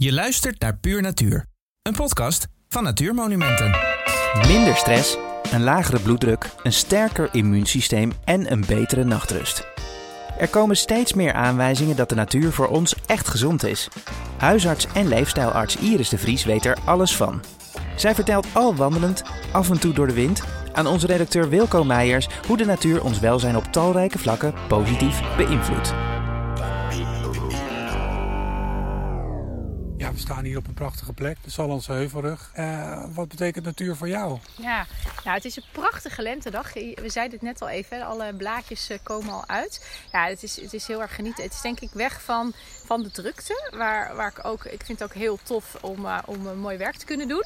Je luistert naar Puur Natuur, een podcast van Natuurmonumenten. Minder stress, een lagere bloeddruk, een sterker immuunsysteem en een betere nachtrust. Er komen steeds meer aanwijzingen dat de natuur voor ons echt gezond is. Huisarts en leefstijlarts Iris de Vries weet er alles van. Zij vertelt al wandelend, af en toe door de wind, aan onze redacteur Wilco Meijers hoe de natuur ons welzijn op talrijke vlakken positief beïnvloedt. Staan hier op een prachtige plek, de Sallandse Heuvelrug. Eh, wat betekent natuur voor jou? Ja, nou, het is een prachtige lentedag. We zeiden het net al even, alle blaadjes eh, komen al uit. Ja, het is, het is heel erg genieten. Het is denk ik weg van, van de drukte, waar, waar ik ook, ik vind het ook heel tof om, uh, om mooi werk te kunnen doen.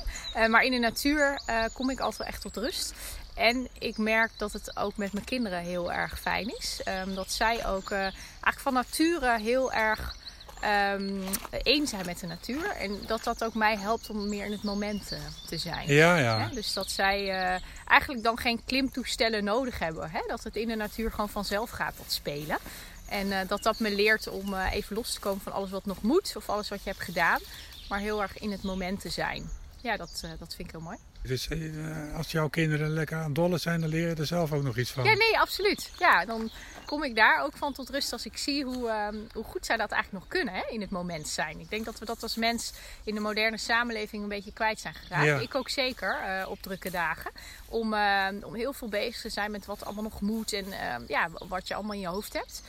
maar in de natuur kom ik altijd wel echt tot rust. En ik merk dat het ook met mijn kinderen heel erg fijn is. Um, dat zij ook eigenlijk van nature heel erg um, één zijn met de natuur. En dat dat ook mij helpt om meer in het moment uh, te zijn. Ja, ja. Dus dat zij uh, eigenlijk dan geen klimtoestellen nodig hebben. Hè? Dat het in de natuur gewoon vanzelf gaat, dat spelen. En uh, dat dat me leert om even los te komen van alles wat nog moet. Of alles wat je hebt gedaan. Maar heel erg in het moment te zijn. Ja, dat, dat vind ik heel mooi. Dus als jouw kinderen lekker aan dollen zijn, dan leer je er zelf ook nog iets van. Ja, nee, absoluut. Ja, dan kom ik daar ook van tot rust als ik zie hoe, uh, hoe goed zij dat eigenlijk nog kunnen hè, in het moment zijn. Ik denk dat we dat als mens in de moderne samenleving een beetje kwijt zijn geraakt. Ja. Ik ook zeker uh, op drukke dagen. Om, uh, om heel veel bezig te zijn met wat allemaal nog moet en ja, wat je allemaal in je hoofd hebt.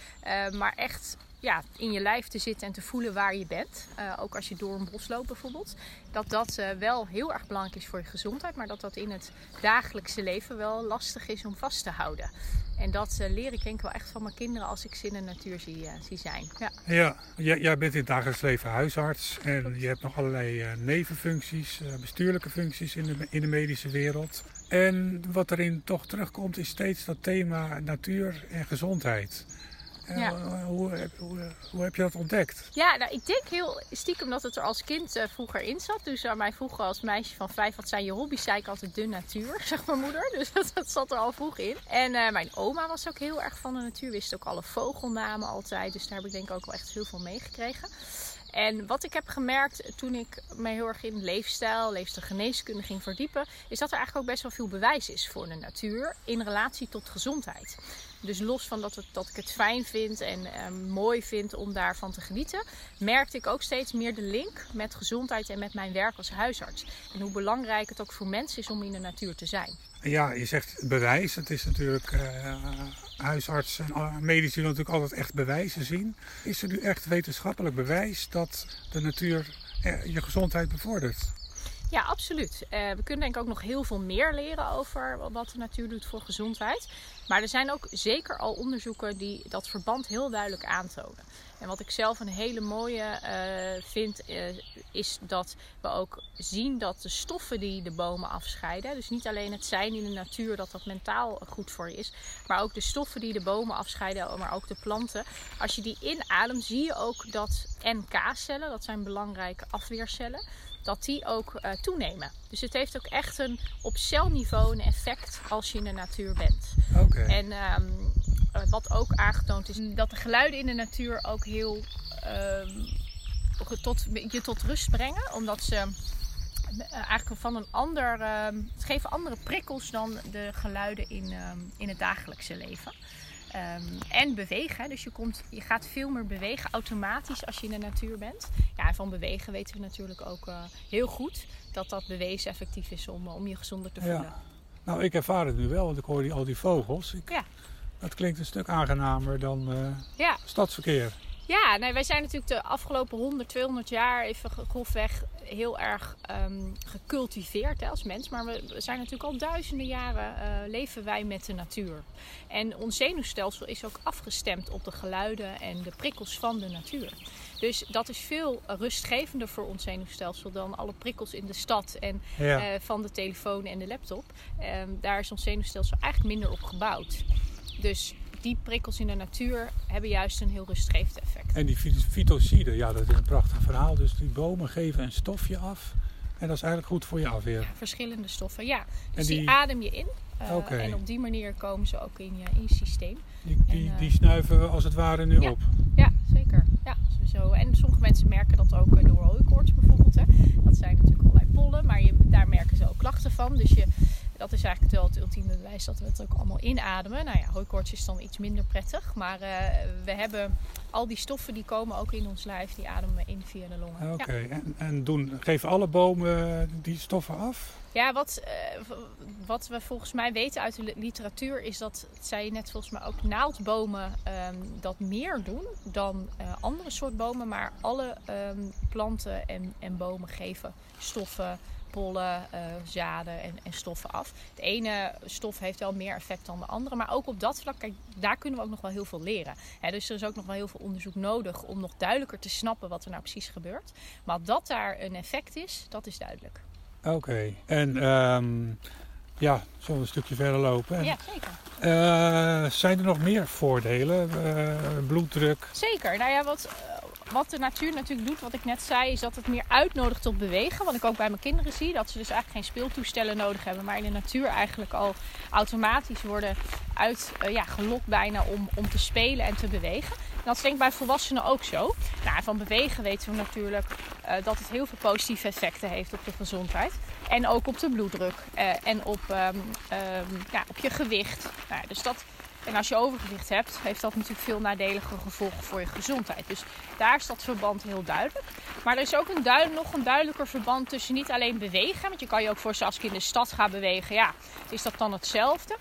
maar echt ja, in je lijf te zitten en te voelen waar je bent. Uh, ook als je door een bos loopt bijvoorbeeld. Dat dat uh, wel heel erg belangrijk is voor je gezondheid. Maar dat dat in het dagelijkse leven wel lastig is om vast te houden. En dat uh, leer ik denk ik wel echt van mijn kinderen als ik ze in de natuur zie, zie zijn. Ja, ja jij, jij bent in het dagelijks leven huisarts. En je hebt nog allerlei nevenfuncties, bestuurlijke functies in de, in de medische wereld. En wat erin toch terugkomt is steeds dat thema natuur en gezondheid. Ja. Hoe, hoe, hoe, heb je dat ontdekt? Ja, nou, ik denk heel stiekem dat het er als kind uh, vroeger in zat. Dus aan mij vroeger als meisje van vijf, wat zijn je hobby's? Zei ik altijd de natuur, zegt mijn moeder. Dus dat, dat zat er al vroeg in. En uh, mijn oma was ook heel erg van de natuur. Wist ook alle vogelnamen altijd. Dus daar heb ik denk ik ook wel echt heel veel meegekregen. En wat ik heb gemerkt toen ik me heel erg in leefstijl, leefstijlgeneeskunde ging verdiepen, is dat er eigenlijk ook best wel veel bewijs is voor de natuur in relatie tot gezondheid. Dus los van dat, dat ik het fijn vind en uh, mooi vind om daarvan te genieten, merkte ik ook steeds meer de link met gezondheid en met mijn werk als huisarts. En hoe belangrijk het ook voor mensen is om in de natuur te zijn. Ja, je zegt bewijs. Het is natuurlijk uh, huisarts en medici natuurlijk altijd echt bewijzen zien. Is er nu echt wetenschappelijk bewijs dat de natuur uh, je gezondheid bevordert? Ja, absoluut. Uh, we kunnen denk ik ook nog heel veel meer leren over wat de natuur doet voor gezondheid. Maar er zijn ook zeker al onderzoeken die dat verband heel duidelijk aantonen. En wat ik zelf een hele mooie uh, vind, uh, is dat we ook zien dat de stoffen die de bomen afscheiden, dus niet alleen het zijn in de natuur dat dat mentaal goed voor je is, maar ook de stoffen die de bomen afscheiden, maar ook de planten. Als je die inademt, zie je ook dat NK-cellen, dat zijn belangrijke afweercellen, dat die ook uh, toenemen. Dus het heeft ook echt een op celniveau een effect als je in de natuur bent. Okay. En um, wat ook aangetoond is dat de geluiden in de natuur ook heel um, tot, je tot rust brengen. Omdat ze uh, eigenlijk van een ander. Um, het geven andere prikkels dan de geluiden in, in het dagelijkse leven. Um, en bewegen. Dus je, komt, je gaat veel meer bewegen automatisch als je in de natuur bent. Ja, en van bewegen weten we natuurlijk ook uh, heel goed dat dat bewezen effectief is om, om je gezonder te voelen. Ja. Nou, ik ervaar het nu wel, want ik hoor die, al die vogels. Ik, ja. Dat klinkt een stuk aangenamer dan uh, ja. stadsverkeer. Ja, nee, wij zijn natuurlijk de afgelopen 100, 200 jaar even grofweg heel erg um, gecultiveerd hè, als mens. Maar we zijn natuurlijk al duizenden jaren uh, leven wij met de natuur. En ons zenuwstelsel is ook afgestemd op de geluiden en de prikkels van de natuur. Dus dat is veel rustgevender voor ons zenuwstelsel dan alle prikkels in de stad en ja. uh, van de telefoon en de laptop. Um, daar is ons zenuwstelsel eigenlijk minder op gebouwd. Dus die prikkels in de natuur hebben juist een heel rustgevend effect. En die fytociden, ja, dat is een prachtig verhaal. Dus die bomen geven een stofje af. En dat is eigenlijk goed voor je afweer. Ja, verschillende stoffen, ja. Dus die... adem je in. Eh, en op die manier komen ze ook in je, in je systeem. Die, die, eh, die, snuiven we als het ware nu op. Ja, zeker. Ja, zo. En sommige mensen merken dat ook eh, door hooikoorts bijvoorbeeld. Hè. Dat zijn natuurlijk allerlei pollen, maar je, daar merken ze ook klachten van. Dus je, dat is eigenlijk wel het ultieme bewijs dat we het ook allemaal inademen. Nou ja, hooikoorts is dan iets minder prettig. Maar uh, we hebben al die stoffen die komen ook in ons lijf, die ademen we in via de longen. Oké, ja. en, en doen, geven alle bomen die stoffen af? Ja, wat, uh, wat we volgens mij weten uit de literatuur is dat, zei je net volgens mij ook, naaldbomen um, dat meer doen dan uh, andere soort bomen. Maar alle um, planten en, en bomen geven stoffen pollen, uh, zaden en, en, stoffen af. De ene stof heeft wel meer effect dan de andere. Maar ook op dat vlak, kijk, daar kunnen we ook nog wel heel veel leren. Dus er is ook nog wel heel veel onderzoek nodig om nog duidelijker te snappen wat er nou precies gebeurt. Maar dat daar een effect is, dat is duidelijk. Oké, okay. en um, ja, zullen we een stukje verder lopen? Ja, zeker. Uh, zijn er nog meer voordelen? Uh, bloeddruk? Zeker. Nou ja, wat wat de natuur natuurlijk doet, wat ik net zei, is dat het meer uitnodigt tot bewegen. Wat ik ook bij mijn kinderen zie, dat ze dus eigenlijk geen speeltoestellen nodig hebben, maar in de natuur eigenlijk al automatisch worden uitgelokt uh, bijna om, om te spelen en te bewegen. En dat is denk ik bij volwassenen ook zo. Nou, van bewegen weten we natuurlijk uh, dat het heel veel positieve effecten heeft op de gezondheid. En ook op de bloeddruk uh, en op, um, um, ja, op je gewicht. Nou, dus dat en als je overgewicht hebt, heeft dat natuurlijk veel nadelige gevolgen voor je gezondheid. Dus daar is dat verband heel duidelijk. Maar er is ook een nog een duidelijker verband tussen niet alleen bewegen. Want je kan je ook voorstellen als ik in de stad ga bewegen, ja, is dat dan hetzelfde?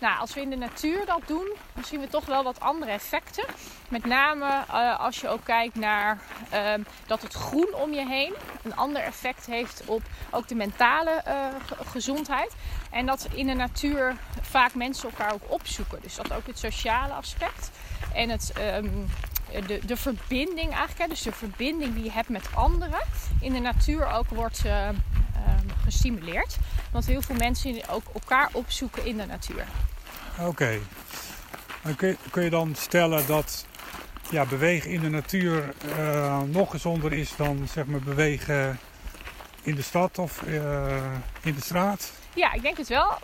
Nou, als we in de natuur dat doen, dan zien we toch wel wat andere effecten. Met name uh, als je ook kijkt naar uh, dat het groen om je heen een ander effect heeft op ook de mentale uh, gezondheid. En dat in de natuur vaak mensen elkaar ook opzoeken. Dus dat ook het sociale aspect en het, um, de, de verbinding eigenlijk. Hè, dus de verbinding die je hebt met anderen in de natuur ook wordt uh, gestimuleerd. Want heel veel mensen ook elkaar opzoeken in de natuur. Oké. Okay. Kun, kun, je dan stellen dat ja, bewegen in de natuur uh, nog gezonder is dan zeg maar, bewegen in de stad of uh, in de straat? Ja, ik denk het wel.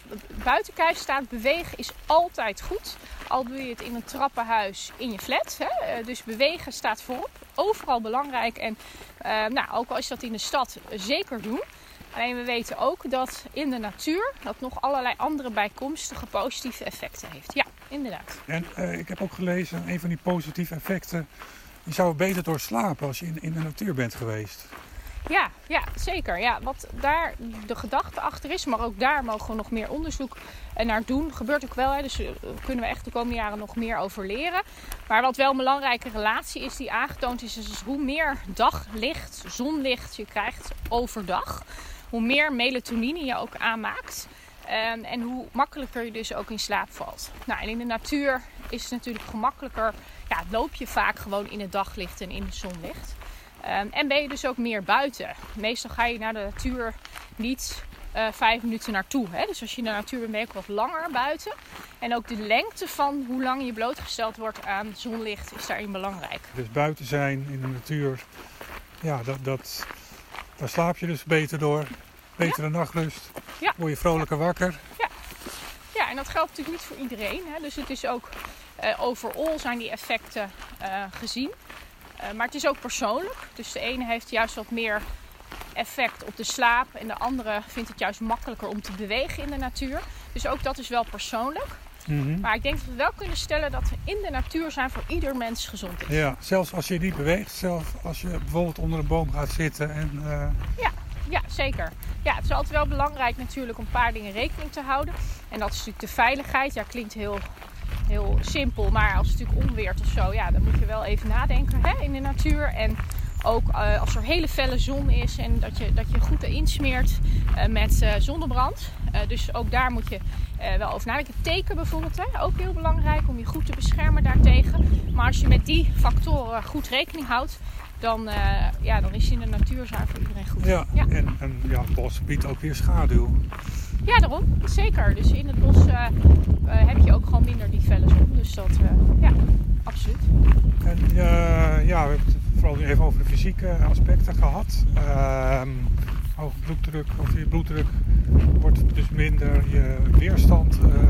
Buiten kijf staat bewegen is altijd goed. Al doe je het in een trappenhuis in je flat. Hè? Dus bewegen staat voorop. Overal belangrijk. En uh, nou, ook als je dat in de stad zeker doen. Alleen we weten ook dat in de natuur dat nog allerlei andere bijkomstige positieve effecten heeft. Ja, inderdaad. En uh, ik heb ook gelezen, een van die positieve effecten, je zou beter door slapen als je in, in de natuur bent geweest. Ja, ja, zeker. Ja, wat daar de gedachte achter is, maar ook daar mogen we nog meer onderzoek naar doen. Gebeurt ook wel, hè, dus daar kunnen we echt de komende jaren nog meer over leren. Maar wat wel een belangrijke relatie is die aangetoond is, is hoe meer daglicht, zonlicht je krijgt overdag, hoe meer melatonine je ook aanmaakt. Um, en hoe makkelijker je dus ook in slaap valt. Nou, en in de natuur is het natuurlijk gemakkelijker. Ja, loop je vaak gewoon in het daglicht en in het zonlicht. Um, en ben je dus ook meer buiten. Meestal ga je naar de natuur niet uh, vijf minuten naartoe. Hè? Dus als je in de natuur bent, ben je ook wat langer buiten. En ook de lengte van hoe lang je blootgesteld wordt aan zonlicht is daarin belangrijk. Dus buiten zijn in de natuur, ja, dat, dat, daar slaap je dus beter door. Betere ja. nachtrust. Ja. Word je vrolijker ja. wakker. Ja. ja, en dat geldt natuurlijk niet voor iedereen. Hè? Dus het is ook uh, overal zijn die effecten uh, gezien. Uh, maar het is ook persoonlijk. Dus de ene heeft juist wat meer effect op de slaap. En de andere vindt het juist makkelijker om te bewegen in de natuur. Dus ook dat is wel persoonlijk. Mm -hmm. Maar ik denk dat we wel kunnen stellen dat we in de natuur zijn voor ieder mens gezond is. Ja, zelfs als je niet beweegt. Zelfs als je bijvoorbeeld onder een boom gaat zitten. En, uh... Ja, ja, zeker. Ja, het is altijd wel belangrijk natuurlijk om een paar dingen rekening te houden. En dat is natuurlijk de veiligheid. Ja, klinkt heel, heel simpel. Maar als het natuurlijk onweert of zo, ja, dan moet je wel even nadenken hè, in de natuur. En ook uh, als er hele felle zon is en dat je, dat je goed insmeert uh, met uh, zonnebrand. dus ook daar moet je wel over nadenken. Teken bijvoorbeeld, hè, ook heel belangrijk om je goed te beschermen daartegen. Maar als je met die factoren goed rekening houdt, dan, ja, dan is je in de natuurzaak voor iedereen goed. Ja, ja. En, en ja, het bos biedt ook weer schaduw. Ja, daarom. Zeker. Dus in het bos heb je ook gewoon minder die felle zon. Dus dat, ja, absoluut. En ja, we hebben vooral even over de fysieke aspecten gehad. Uh, hoge bloeddruk, of je bloeddruk wordt dus minder, je weerstand uh,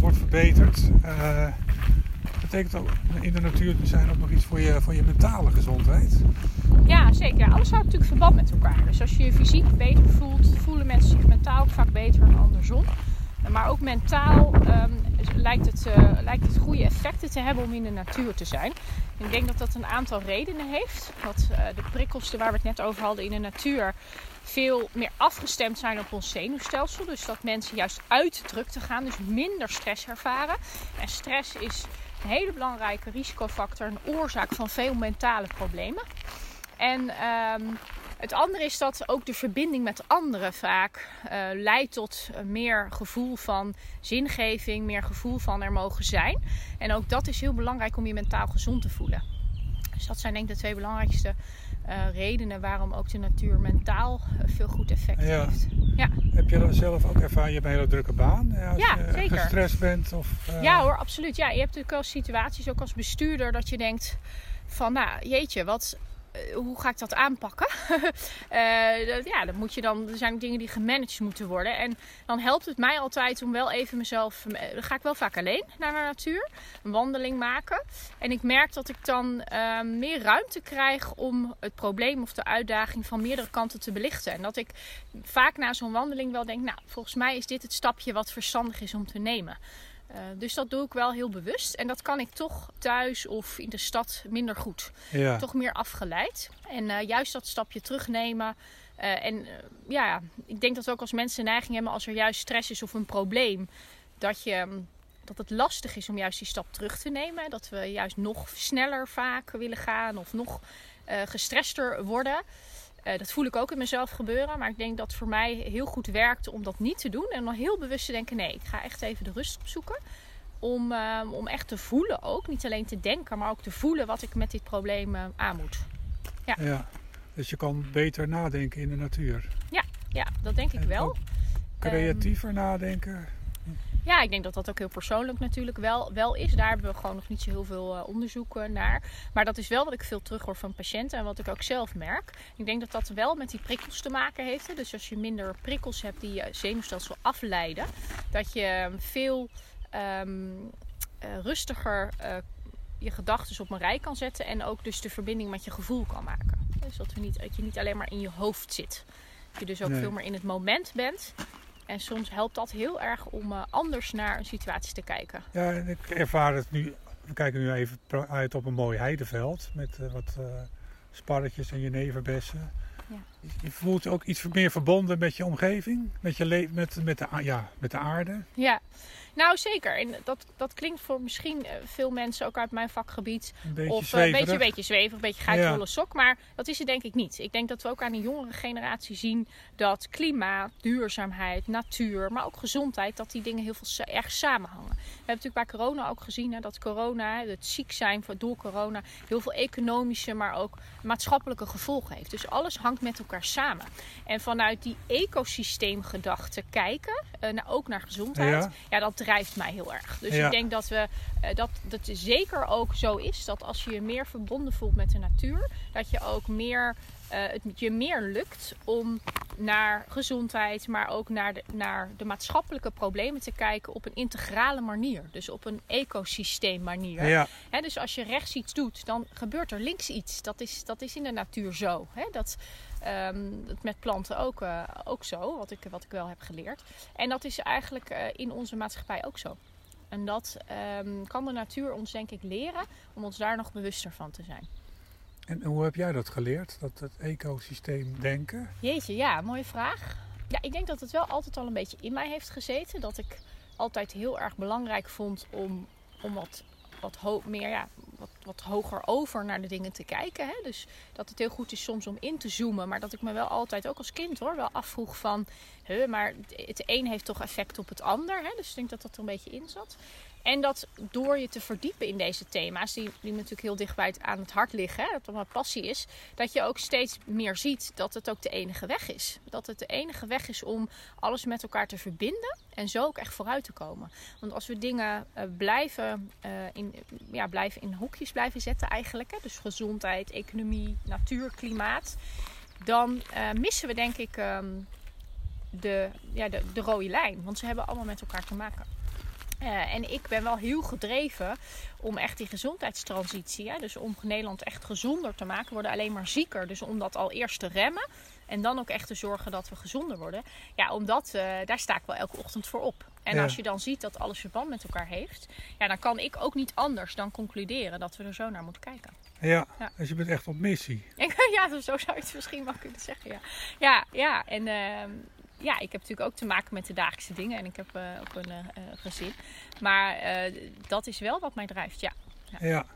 wordt verbeterd. Uh, het betekent ook in de natuur zijn ook nog iets voor je, voor je mentale gezondheid. Ja, zeker. Alles houdt natuurlijk verband met elkaar. Dus als je je fysiek beter voelt, voelen mensen zich mentaal ook vaak beter dan andersom. Maar ook mentaal ehm, lijkt, het, uh, lijkt het goede effecten te hebben om in de natuur te zijn. ik denk dat dat een aantal redenen heeft. Dat uh, de prikkels waar we het net over hadden in de natuur veel meer afgestemd zijn op ons zenuwstelsel. Dus dat mensen juist uit de drukte gaan, dus minder stress ervaren. En stress is een hele belangrijke risicofactor, een oorzaak van veel mentale problemen. En ehm, het andere is dat ook de verbinding met anderen vaak uh, leidt tot meer gevoel van zingeving, meer gevoel van er mogen zijn. En ook dat is heel belangrijk om je mentaal gezond te voelen. Dus dat zijn denk ik de twee belangrijkste uh, redenen waarom ook de natuur mentaal veel goed effect ja. heeft. Ja. Heb je dat zelf ook ervaren? Je hebt een hele drukke baan. Als ja, je zeker. gestrest bent? Of, uh... Ja hoor, absoluut. Ja, je hebt natuurlijk wel situaties, ook als bestuurder, dat je denkt van nou jeetje, wat, hoe ga ik dat aanpakken? uh, ja, dat moet je dan, er zijn dingen die gemanaged moeten worden. En dan helpt het mij altijd om wel even mezelf. Dan ga ik wel vaak alleen naar de natuur, een wandeling maken. En ik merk dat ik dan meer ruimte krijg om het probleem of de uitdaging van meerdere kanten te belichten. En dat ik vaak na zo'n wandeling wel denk: Nou, volgens mij is dit het stapje wat verstandig is om te nemen. Uh, dus dat doe ik wel heel bewust. En dat kan ik toch thuis of in de stad minder goed. Ja. Toch meer afgeleid. En uh, juist dat stapje terugnemen. Uh, en ja, ik denk dat we ook als mensen een neiging hebben als er juist stress is of een probleem. Dat, je, dat het lastig is om juist die stap terug te nemen. Dat we juist nog sneller vaak willen gaan of nog gestrester worden. Uh, dat voel ik ook in mezelf gebeuren. Maar ik denk dat het voor mij heel goed werkt om dat niet te doen. En dan heel bewust te denken: nee, ik ga echt even de rust opzoeken. Om, uh, om echt te voelen ook. Niet alleen te denken, maar ook te voelen wat ik met dit probleem uh, aan moet. Ja. ja. Dus je kan beter nadenken in de natuur. Ja, ja dat denk ik en wel. Creatiever um, nadenken. Ja, ik denk dat dat ook heel persoonlijk natuurlijk wel, wel is. Daar hebben we gewoon nog niet zo heel veel uh, onderzoek naar. Maar dat is wel wat ik veel terughoor van patiënten en wat ik ook zelf merk. Ik denk dat dat wel met die prikkels te maken heeft. Dus als je minder prikkels hebt die je zenuwstelsel afleiden, dat je veel um, uh, rustiger uh, je gedachten op een rij kan zetten en ook dus de verbinding met je gevoel kan maken. Dus dat, we niet, dat je niet alleen maar in je hoofd zit. Dat je dus ook nee. veel meer in het moment bent. En soms helpt dat heel erg om uh, anders naar een situatie te kijken. Ja, en ik ervaar het nu. We kijken nu even uit op een mooi heideveld met uh, wat uh, sparretjes en jeneverbessen. Ja. Je voelt je ook iets meer verbonden met je omgeving, met, je met, met, de, ja, met de aarde. Ja, nou zeker. En dat, dat klinkt voor misschien veel mensen ook uit mijn vakgebied. Een beetje of zweverig. een beetje, beetje zweverig, een beetje geitenwolle ja. sok. Maar dat is het denk ik niet. Ik denk dat we ook aan de jongere generatie zien dat klimaat, duurzaamheid, natuur, maar ook gezondheid, dat die dingen heel veel erg samenhangen. We hebben natuurlijk bij corona ook gezien hè, dat corona, het ziek zijn door corona, heel veel economische, maar ook maatschappelijke gevolgen heeft. Dus alles hangt met elkaar samen. En vanuit die ecosysteemgedachte kijken, uh, ook naar gezondheid, ja. ja, dat drijft mij heel erg. Dus Ja. ik denk dat we uh, dat, dat het zeker ook zo is dat als je je meer verbonden voelt met de natuur, dat je ook meer uh, het je meer lukt om naar gezondheid, maar ook naar de, naar de maatschappelijke problemen te kijken op een integrale manier. Dus op een ecosysteem manier. Ja. He, dus als je rechts iets doet, dan gebeurt er links iets. Dat is, dat is in de natuur zo. He, dat, um, dat met planten ook, uh, ook zo, wat ik, wat ik wel heb geleerd. En dat is eigenlijk uh, in onze maatschappij ook zo. En dat um, kan de natuur ons denk ik leren om ons daar nog bewuster van te zijn. En hoe heb jij dat geleerd, dat het ecosysteem denken? Jeetje, ja, mooie vraag. Ja, ik denk dat het wel altijd al een beetje in mij heeft gezeten. Dat ik altijd heel erg belangrijk vond om, om wat, wat, meer, ja, wat, wat hoger over naar de dingen te kijken. Hè? Dus dat het heel goed is soms om in te zoomen. Maar dat ik me wel altijd, ook als kind hoor, wel afvroeg van... Maar het een heeft toch effect op het ander. Hè? Dus ik denk dat dat er een beetje in zat. En dat door je te verdiepen in deze thema's, die, natuurlijk heel dichtbij aan het hart liggen, dat het mijn passie is, dat je ook steeds meer ziet dat het ook de enige weg is. Dat het de enige weg is om alles met elkaar te verbinden en zo ook echt vooruit te komen. Want als we dingen uh, blijven, uh, in, ja, blijven in hokjes blijven zetten eigenlijk, hè, dus gezondheid, economie, natuur, klimaat, dan uh, missen we denk ik um, de, ja, de, de rode lijn. Want ze hebben allemaal met elkaar te maken. Uh, en ik ben wel heel gedreven om echt die gezondheidstransitie, hè, dus om Nederland echt gezonder te maken, worden alleen maar zieker. Dus om dat al eerst te remmen en dan ook echt te zorgen dat we gezonder worden. Ja, omdat, uh, daar sta ik wel elke ochtend voor op. En als je dan ziet dat alles verband met elkaar heeft, ja, dan kan ik ook niet anders dan concluderen dat we er zo naar moeten kijken. Ja, ja. dus je bent echt op missie. ja, zo zou je het misschien wel kunnen zeggen. Ja, ja, ja. en uh, ja, ik heb natuurlijk ook te maken met de dagelijkse dingen en ik heb uh, ook een uh, gezin. Maar dat is wel wat mij drijft, ja. Ja, ja.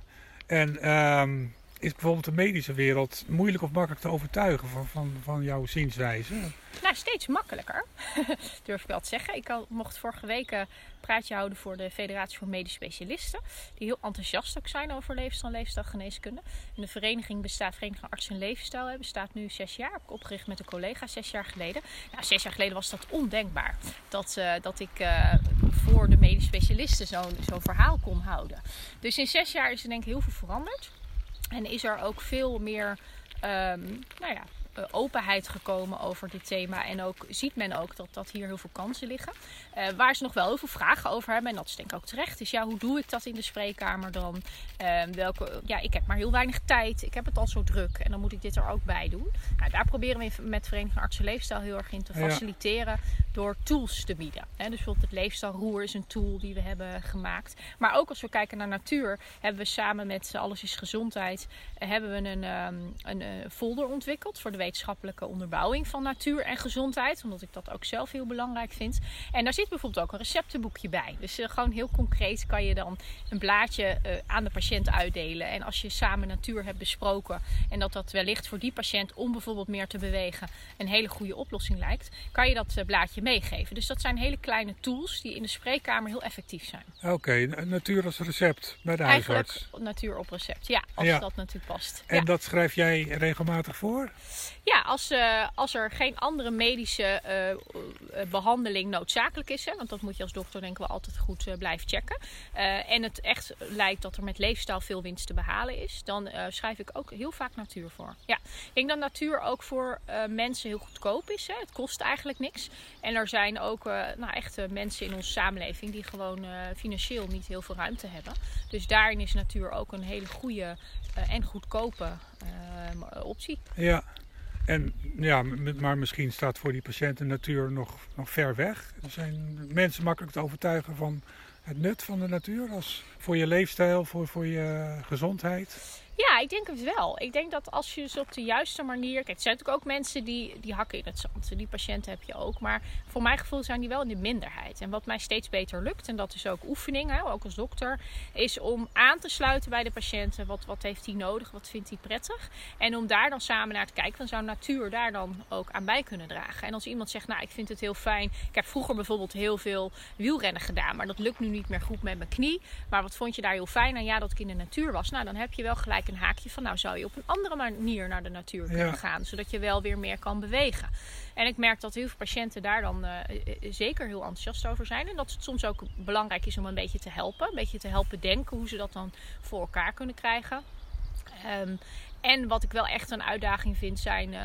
en um, is bijvoorbeeld de medische wereld moeilijk of makkelijk te overtuigen van, van, van jouw zienswijze? Nou, steeds makkelijker, durf ik wel te zeggen. Ik mocht vorige week een praatje houden voor de Federatie voor Medisch Specialisten. Die heel enthousiast ook zijn over leefstijl en leefstijlgeneeskunde. En de vereniging bestaat, Vereniging Arts en Leefstijl, bestaat nu zes jaar. Ik opgericht met een collega zes jaar geleden. Nou, zes jaar geleden was dat ondenkbaar. Dat, uh, dat ik uh, voor de medisch specialisten zo'n zo verhaal kon houden. Dus in zes jaar is er denk ik heel veel veranderd. En is er ook veel meer um, nou ja, openheid gekomen over dit thema. En ook ziet men ook dat, dat hier heel veel kansen liggen. Uh, waar ze nog wel heel veel vragen over hebben. En dat is denk ik ook terecht. Is ja, hoe doe ik dat in de spreekkamer dan? Uh, welke, ja, ik heb maar heel weinig tijd. Ik heb het al zo druk. En dan moet ik dit er ook bij doen. Nou, daar proberen we met Vereniging Artsen Leefstijl heel erg in te faciliteren. Door tools te bieden. He, dus bijvoorbeeld het leefstijlroer is een tool die we hebben gemaakt. Maar ook als we kijken naar natuur. Hebben we samen met Alles is Gezondheid. hebben we een, um, een, een folder ontwikkeld. Voor de wetenschappelijke onderbouwing van natuur en gezondheid. Omdat ik dat ook zelf heel belangrijk vind. En daar zit bijvoorbeeld ook een receptenboekje bij. Dus uh, gewoon heel concreet kan je dan een blaadje uh, aan de patiënt uitdelen. En als je samen natuur hebt besproken en dat dat wellicht voor die patiënt om bijvoorbeeld meer te bewegen een hele goede oplossing lijkt, kan je dat uh, blaadje meegeven. Dus dat zijn hele kleine tools die in de spreekkamer heel effectief zijn. Oké, okay, natuur als recept bij de Eigenlijk huisarts. natuur op recept, ja, als ja. dat natuurlijk past. En ja. dat schrijf jij regelmatig voor? Ja, als, uh, als er geen andere medische uh, behandeling noodzakelijk is, hè, want dat moet je als dokter denk ik wel altijd goed blijven checken. en het echt lijkt dat er met leefstijl veel winst te behalen is, dan schrijf ik ook heel vaak natuur voor. Ja, ik denk dat natuur ook voor mensen heel goedkoop is. Hè. Het kost eigenlijk niks. En er zijn ook nou, echt mensen in onze samenleving die gewoon financieel niet heel veel ruimte hebben. Dus daarin is natuur ook een hele goede en goedkope optie. Ja. En ja, maar misschien staat voor die patiënten natuur nog, nog ver weg. Zijn mensen makkelijk te overtuigen van het nut van de natuur als voor je leefstijl, voor, voor je gezondheid? Ja, ik denk het wel. Ik denk dat als je dus op de juiste manier. Kijk, er zijn natuurlijk ook mensen die, die hakken in het zand. Die patiënten heb je ook. Maar voor mijn gevoel zijn die wel in de minderheid. En wat mij steeds beter lukt, en dat is ook oefening, ook als dokter, is om aan te sluiten bij de patiënten. Wat, wat heeft hij nodig? Wat vindt hij prettig? En om daar dan samen naar te kijken. Dan zou natuur daar dan ook aan bij kunnen dragen. En als iemand zegt, nou, ik vind het heel fijn. Ik heb vroeger bijvoorbeeld heel veel wielrennen gedaan. Maar dat lukt nu niet meer goed met mijn knie. Maar wat vond je daar heel fijn aan? Ja, dat ik in de natuur was. Nou, dan heb je wel gelijk een haakje van nou zou je op een andere manier naar de natuur kunnen ja. gaan. Zodat je wel weer meer kan bewegen. En ik merk dat heel veel patiënten daar dan uh, zeker heel enthousiast over zijn. En dat het soms ook belangrijk is om een beetje te helpen. Een beetje te helpen denken hoe ze dat dan voor elkaar kunnen krijgen. Um, en wat ik wel echt een uitdaging vind zijn uh,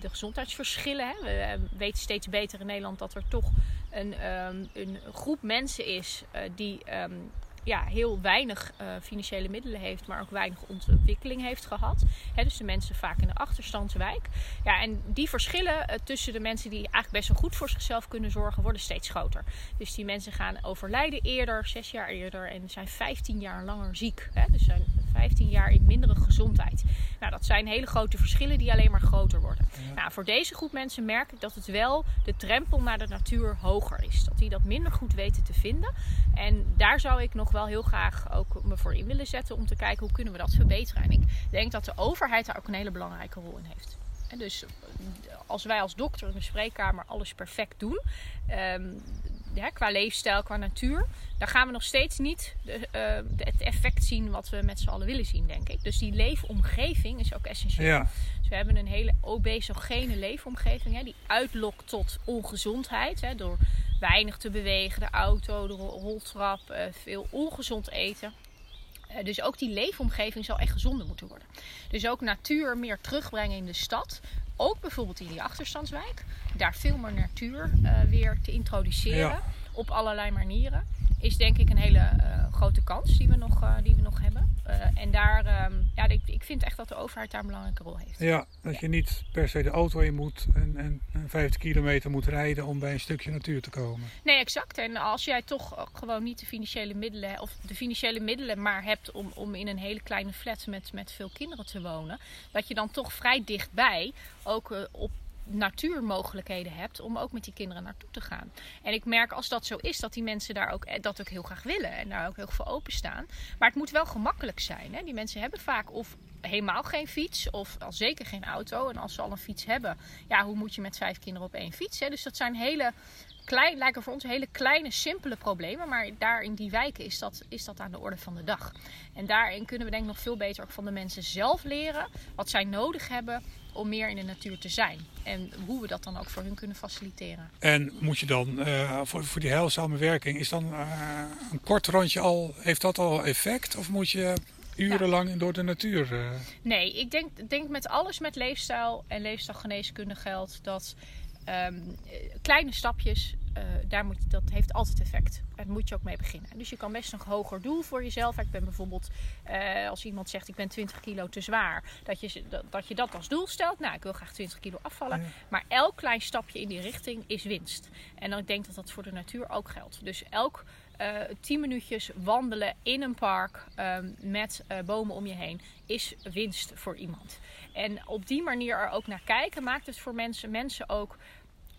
de gezondheidsverschillen. Hè. We weten steeds beter in Nederland dat er toch een, um, een groep mensen is uh, die um, ja, heel weinig uh, financiële middelen heeft, maar ook weinig ontwikkeling heeft gehad. He, dus de mensen vaak in de achterstandswijk. Ja, en die verschillen uh, tussen de mensen die eigenlijk best wel goed voor zichzelf kunnen zorgen, worden steeds groter. Dus die mensen gaan overlijden eerder, zes jaar eerder, en zijn 15 jaar langer ziek. He, dus zijn 15 jaar in mindere gezondheid. Nou, dat zijn hele grote verschillen die alleen maar groter worden. Ja. Nou, voor deze groep mensen merk ik dat het wel de drempel naar de natuur hoger is. Dat die dat minder goed weten te vinden. En daar zou ik nog wel heel graag ook me voor in willen zetten om te kijken hoe kunnen we dat verbeteren. En ik denk dat de overheid daar ook een hele belangrijke rol in heeft. En dus als wij als dokter in de spreekkamer alles perfect doen, um, ja, qua leefstijl, qua natuur, dan gaan we nog steeds niet de, uh, het effect zien wat we met z'n allen willen zien, denk ik. Dus die leefomgeving is ook essentieel. Ja. Dus we hebben een hele obesogene leefomgeving, hè, die uitlokt tot ongezondheid. Hè, door weinig te bewegen, de auto, de roltrap, uh, veel ongezond eten. Uh, dus ook die leefomgeving zal echt gezonder moeten worden. Dus ook natuur meer terugbrengen in de stad. Ook bijvoorbeeld in die achterstandswijk. Daar veel meer natuur uh, weer te introduceren. Op allerlei manieren, is denk ik een hele eh, grote kans die we nog, uh, die we nog hebben. Uh, en daar, ehm, ja, ik, ik vind echt dat de overheid daar een belangrijke rol heeft. Ja, dat je niet per se de auto in moet en, en 50 kilometer moet rijden om bij een stukje natuur te komen. Nee, exact. En als jij toch gewoon niet de financiële middelen, of de financiële middelen maar hebt om, om in een hele kleine flat met, met veel kinderen te wonen, dat je dan toch vrij dichtbij ook op natuurmogelijkheden hebt om ook met die kinderen naartoe te gaan. En ik merk als dat zo is, dat die mensen daar ook, eh, dat ook heel graag willen en daar ook heel veel openstaan. Maar het moet wel gemakkelijk zijn. Hè? Die mensen hebben vaak of helemaal geen fiets of al zeker geen auto. En als ze al een fiets hebben, ja, hoe moet je met vijf kinderen op één fiets? Hè? Dus dat zijn hele klein, lijken voor ons hele kleine, simpele problemen. Maar daar in die wijken is dat, is dat aan de orde van de dag. En daarin kunnen we denk ik nog veel beter ook van de mensen zelf leren wat zij nodig hebben om meer in de natuur te zijn. En hoe we dat dan ook voor hun kunnen faciliteren. En moet je dan uh, voor, voor die heilzame werking, is dan uh, een kort rondje al, heeft dat al effect? Of moet je urenlang ja. door de natuur? Uh... Nee, ik denk, denk met alles met leefstijl en leefstijlgeneeskunde geldt dat um, kleine stapjes uh, daar moet, dat heeft altijd effect. Daar moet je ook mee beginnen. Dus je kan best een hoger doel voor jezelf. Ik ben bijvoorbeeld, uh, als iemand zegt ik ben 20 kilo te zwaar, dat je, dat, dat je dat als doel stelt. Nou, ik wil graag 20 kilo afvallen. Ja. Maar elk klein stapje in die richting is winst. En dan ik denk dat dat voor de natuur ook geldt. Dus elk uh, 10 minuutjes wandelen in een park um, met bomen om je heen is winst voor iemand. En op die manier er ook naar kijken maakt het voor mensen, mensen ook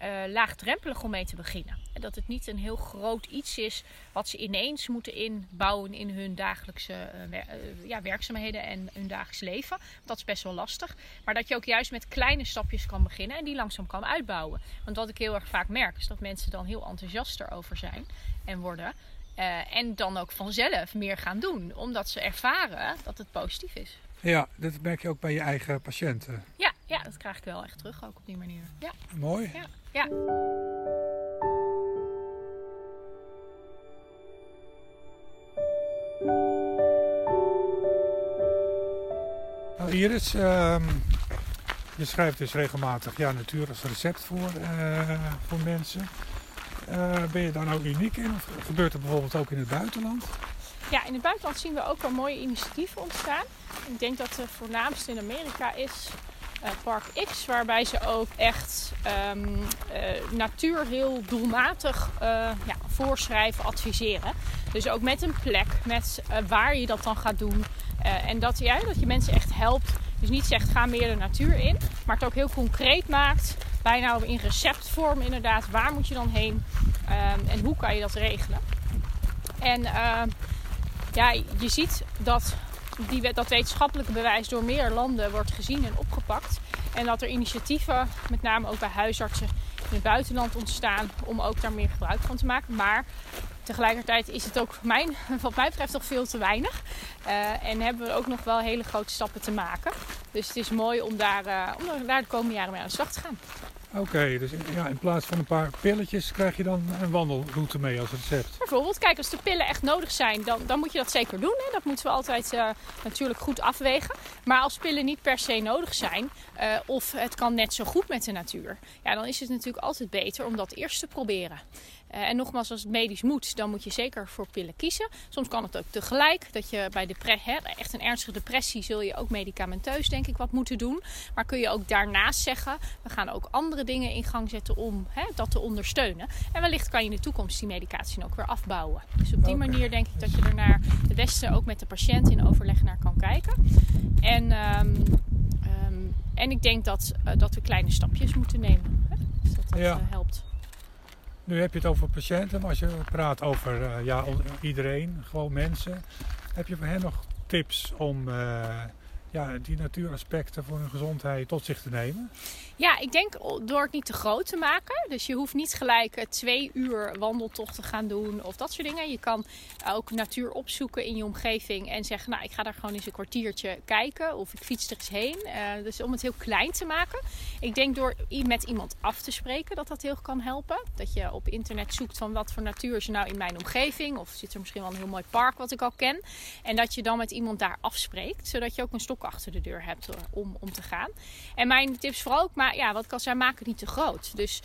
uh, laagdrempelig om mee te beginnen. En dat het niet een heel groot iets is wat ze ineens moeten inbouwen in hun dagelijkse wer uh, ja, werkzaamheden en hun dagelijks leven. Dat is best wel lastig. Maar dat je ook juist met kleine stapjes kan beginnen en die langzaam kan uitbouwen. Want wat ik heel erg vaak merk is dat mensen dan heel enthousiast erover zijn en worden. En dan ook vanzelf meer gaan doen, omdat ze ervaren dat het positief is. Ja, dat merk je ook bij je eigen patiënten. Ja, ja dat krijg ik wel echt terug ook op die manier. Ja. Mooi. Ja. ja. Nou, Iris, uh, je schrijft dus regelmatig ja, natuur als recept voor, uh, voor mensen. Uh, ben je daar nou uniek in? Of gebeurt het bijvoorbeeld ook in het buitenland? Ja, in het buitenland zien we ook wel mooie initiatieven ontstaan. Ik denk dat de voornaamste in Amerika is uh, Park X, waarbij ze ook echt um, uh, natuur heel doelmatig uh, ja, voorschrijven, adviseren. Dus ook met een plek, met waar je dat dan gaat doen. en dat, ja, dat je mensen echt helpt. Dus niet zegt ga meer de natuur in, maar het ook heel concreet maakt. Bijna in receptvorm inderdaad. Waar moet je dan heen um, en hoe kan je dat regelen? En ja, je ziet dat die, dat wetenschappelijke bewijs door meer landen wordt gezien en opgepakt. En dat er initiatieven, met name ook bij huisartsen in het buitenland ontstaan, om ook daar meer gebruik van te maken. Maar tegelijkertijd is het ook mijn, wat mij betreft nog veel te weinig. Uh, en hebben we ook nog wel hele grote stappen te maken. Dus het is mooi om daar, uh, om daar de komende jaren mee aan de slag te gaan. Oké, dus ja, in plaats van een paar pilletjes krijg je dan een wandelroute mee als recept. Bijvoorbeeld, kijk, als de pillen echt nodig zijn, dan, dan moet je dat zeker doen. Hè. Dat moeten we altijd uh, natuurlijk goed afwegen. Maar als pillen niet per se nodig zijn, uh, of het kan net zo goed met de natuur, ja, dan is het natuurlijk altijd beter om dat eerst te proberen. Uh, en nogmaals, als het medisch moet, dan moet je zeker voor pillen kiezen. Soms kan het ook tegelijk. Dat je bij depressie, echt een ernstige depressie, zul je ook medicamenteus denk ik wat moeten doen. Maar kun je ook daarnaast zeggen, we gaan ook andere dingen in gang zetten om hè, dat te ondersteunen. En wellicht kan je in de toekomst die medicatie ook weer afbouwen. Dus op die manier denk ik dat je er naar het beste ook met de patiënt in overleg naar kan kijken. En, um, um, en ik denk dat, uh, dat we kleine stapjes moeten nemen. Hè? Dus dat dat ja. uh, helpt. Nu heb je het over patiënten, maar als je praat over uh, ja, iedereen, gewoon mensen, heb je voor hen nog tips om uh, ja, die natuuraspecten voor hun gezondheid tot zich te nemen? Ja, ik denk door het niet te groot te maken. Dus je hoeft niet gelijk twee uur wandeltocht te gaan doen of dat soort dingen. Je kan ook natuur opzoeken in je omgeving en zeggen, nou ik ga daar gewoon eens een kwartiertje kijken of ik fiets er eens heen. Uh, dus om het heel klein te maken. Ik denk door met iemand af te spreken dat dat heel kan helpen. Dat je op internet zoekt van wat voor natuur is er nou in mijn omgeving. Of zit er misschien wel een heel mooi park wat ik al ken. En dat je dan met iemand daar afspreekt. Zodat je ook een stok achter de deur hebt om, om te gaan. En mijn tips vooral ook, maar ja, wat kan zijn, maak het niet te groot. Dus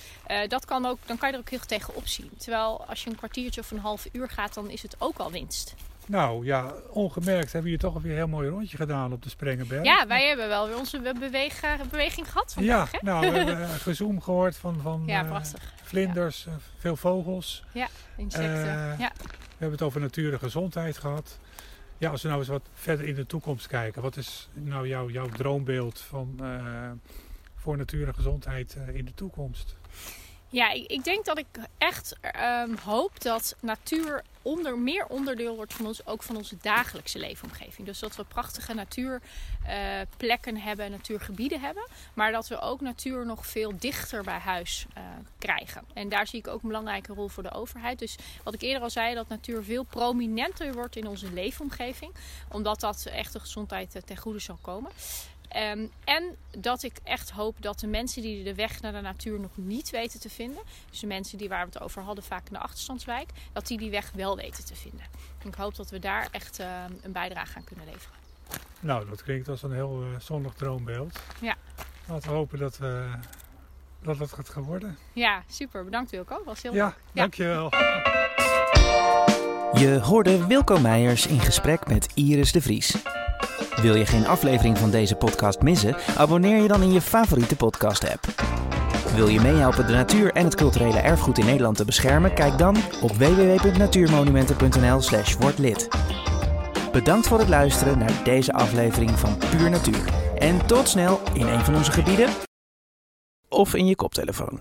dat kan ook, dan kan je er ook heel tegen opzien. Terwijl als je een kwartiertje of een half uur gaat, dan is het ook al winst. Nou ja, ongemerkt hebben we hier toch weer een heel mooi rondje gedaan op de Sprengenberg. Ja, wij hebben wel weer onze beweg, beweging gehad vandaag. Ja, nou, we hebben gezoom gehoord van, van ja, uh, vlinders, ja. veel vogels. Ja, insecten. Uh, ja. We hebben het over natuur en gezondheid gehad. Ja, als we nou eens wat verder in de toekomst kijken. Wat is nou jouw, jouw droombeeld van, uh, voor natuur en gezondheid in de toekomst? Ja, ik, ik, denk dat ik echt um, hoop dat natuur onder, meer onderdeel wordt van ons, ook van onze dagelijkse leefomgeving. Dus dat we prachtige natuurplekken uh, hebben, natuurgebieden hebben. Maar dat we ook natuur nog veel dichter bij huis uh, krijgen. En daar zie ik ook een belangrijke rol voor de overheid. Dus wat ik eerder al zei, dat natuur veel prominenter wordt in onze leefomgeving. Omdat dat echt de gezondheid uh, ten goede zal komen. Um, en dat ik echt hoop dat de mensen die de weg naar de natuur nog niet weten te vinden, dus de mensen die waar we het over hadden, vaak in de achterstandswijk, dat die die weg wel weten te vinden. En ik hoop dat we daar echt uh, een bijdrage aan kunnen leveren. Nou, dat klinkt als een heel uh, zonnig droombeeld. Ja. Laten we hopen dat, uh, dat het gaat gaan worden. Ja, super. Bedankt Wilco. Was heel ja, leuk. Ja, dankjewel. Je hoorde Wilco Meijers in gesprek met Iris de Vries. Wil je geen aflevering van deze podcast missen? Abonneer je dan in je favoriete podcast-app. Wil je meehelpen de natuur en het culturele erfgoed in Nederland te beschermen? Kijk dan op www.natuurmonumenten.nl/slash wordlid. Bedankt voor het luisteren naar deze aflevering van Puur Natuur. En tot snel in een van onze gebieden of in je koptelefoon.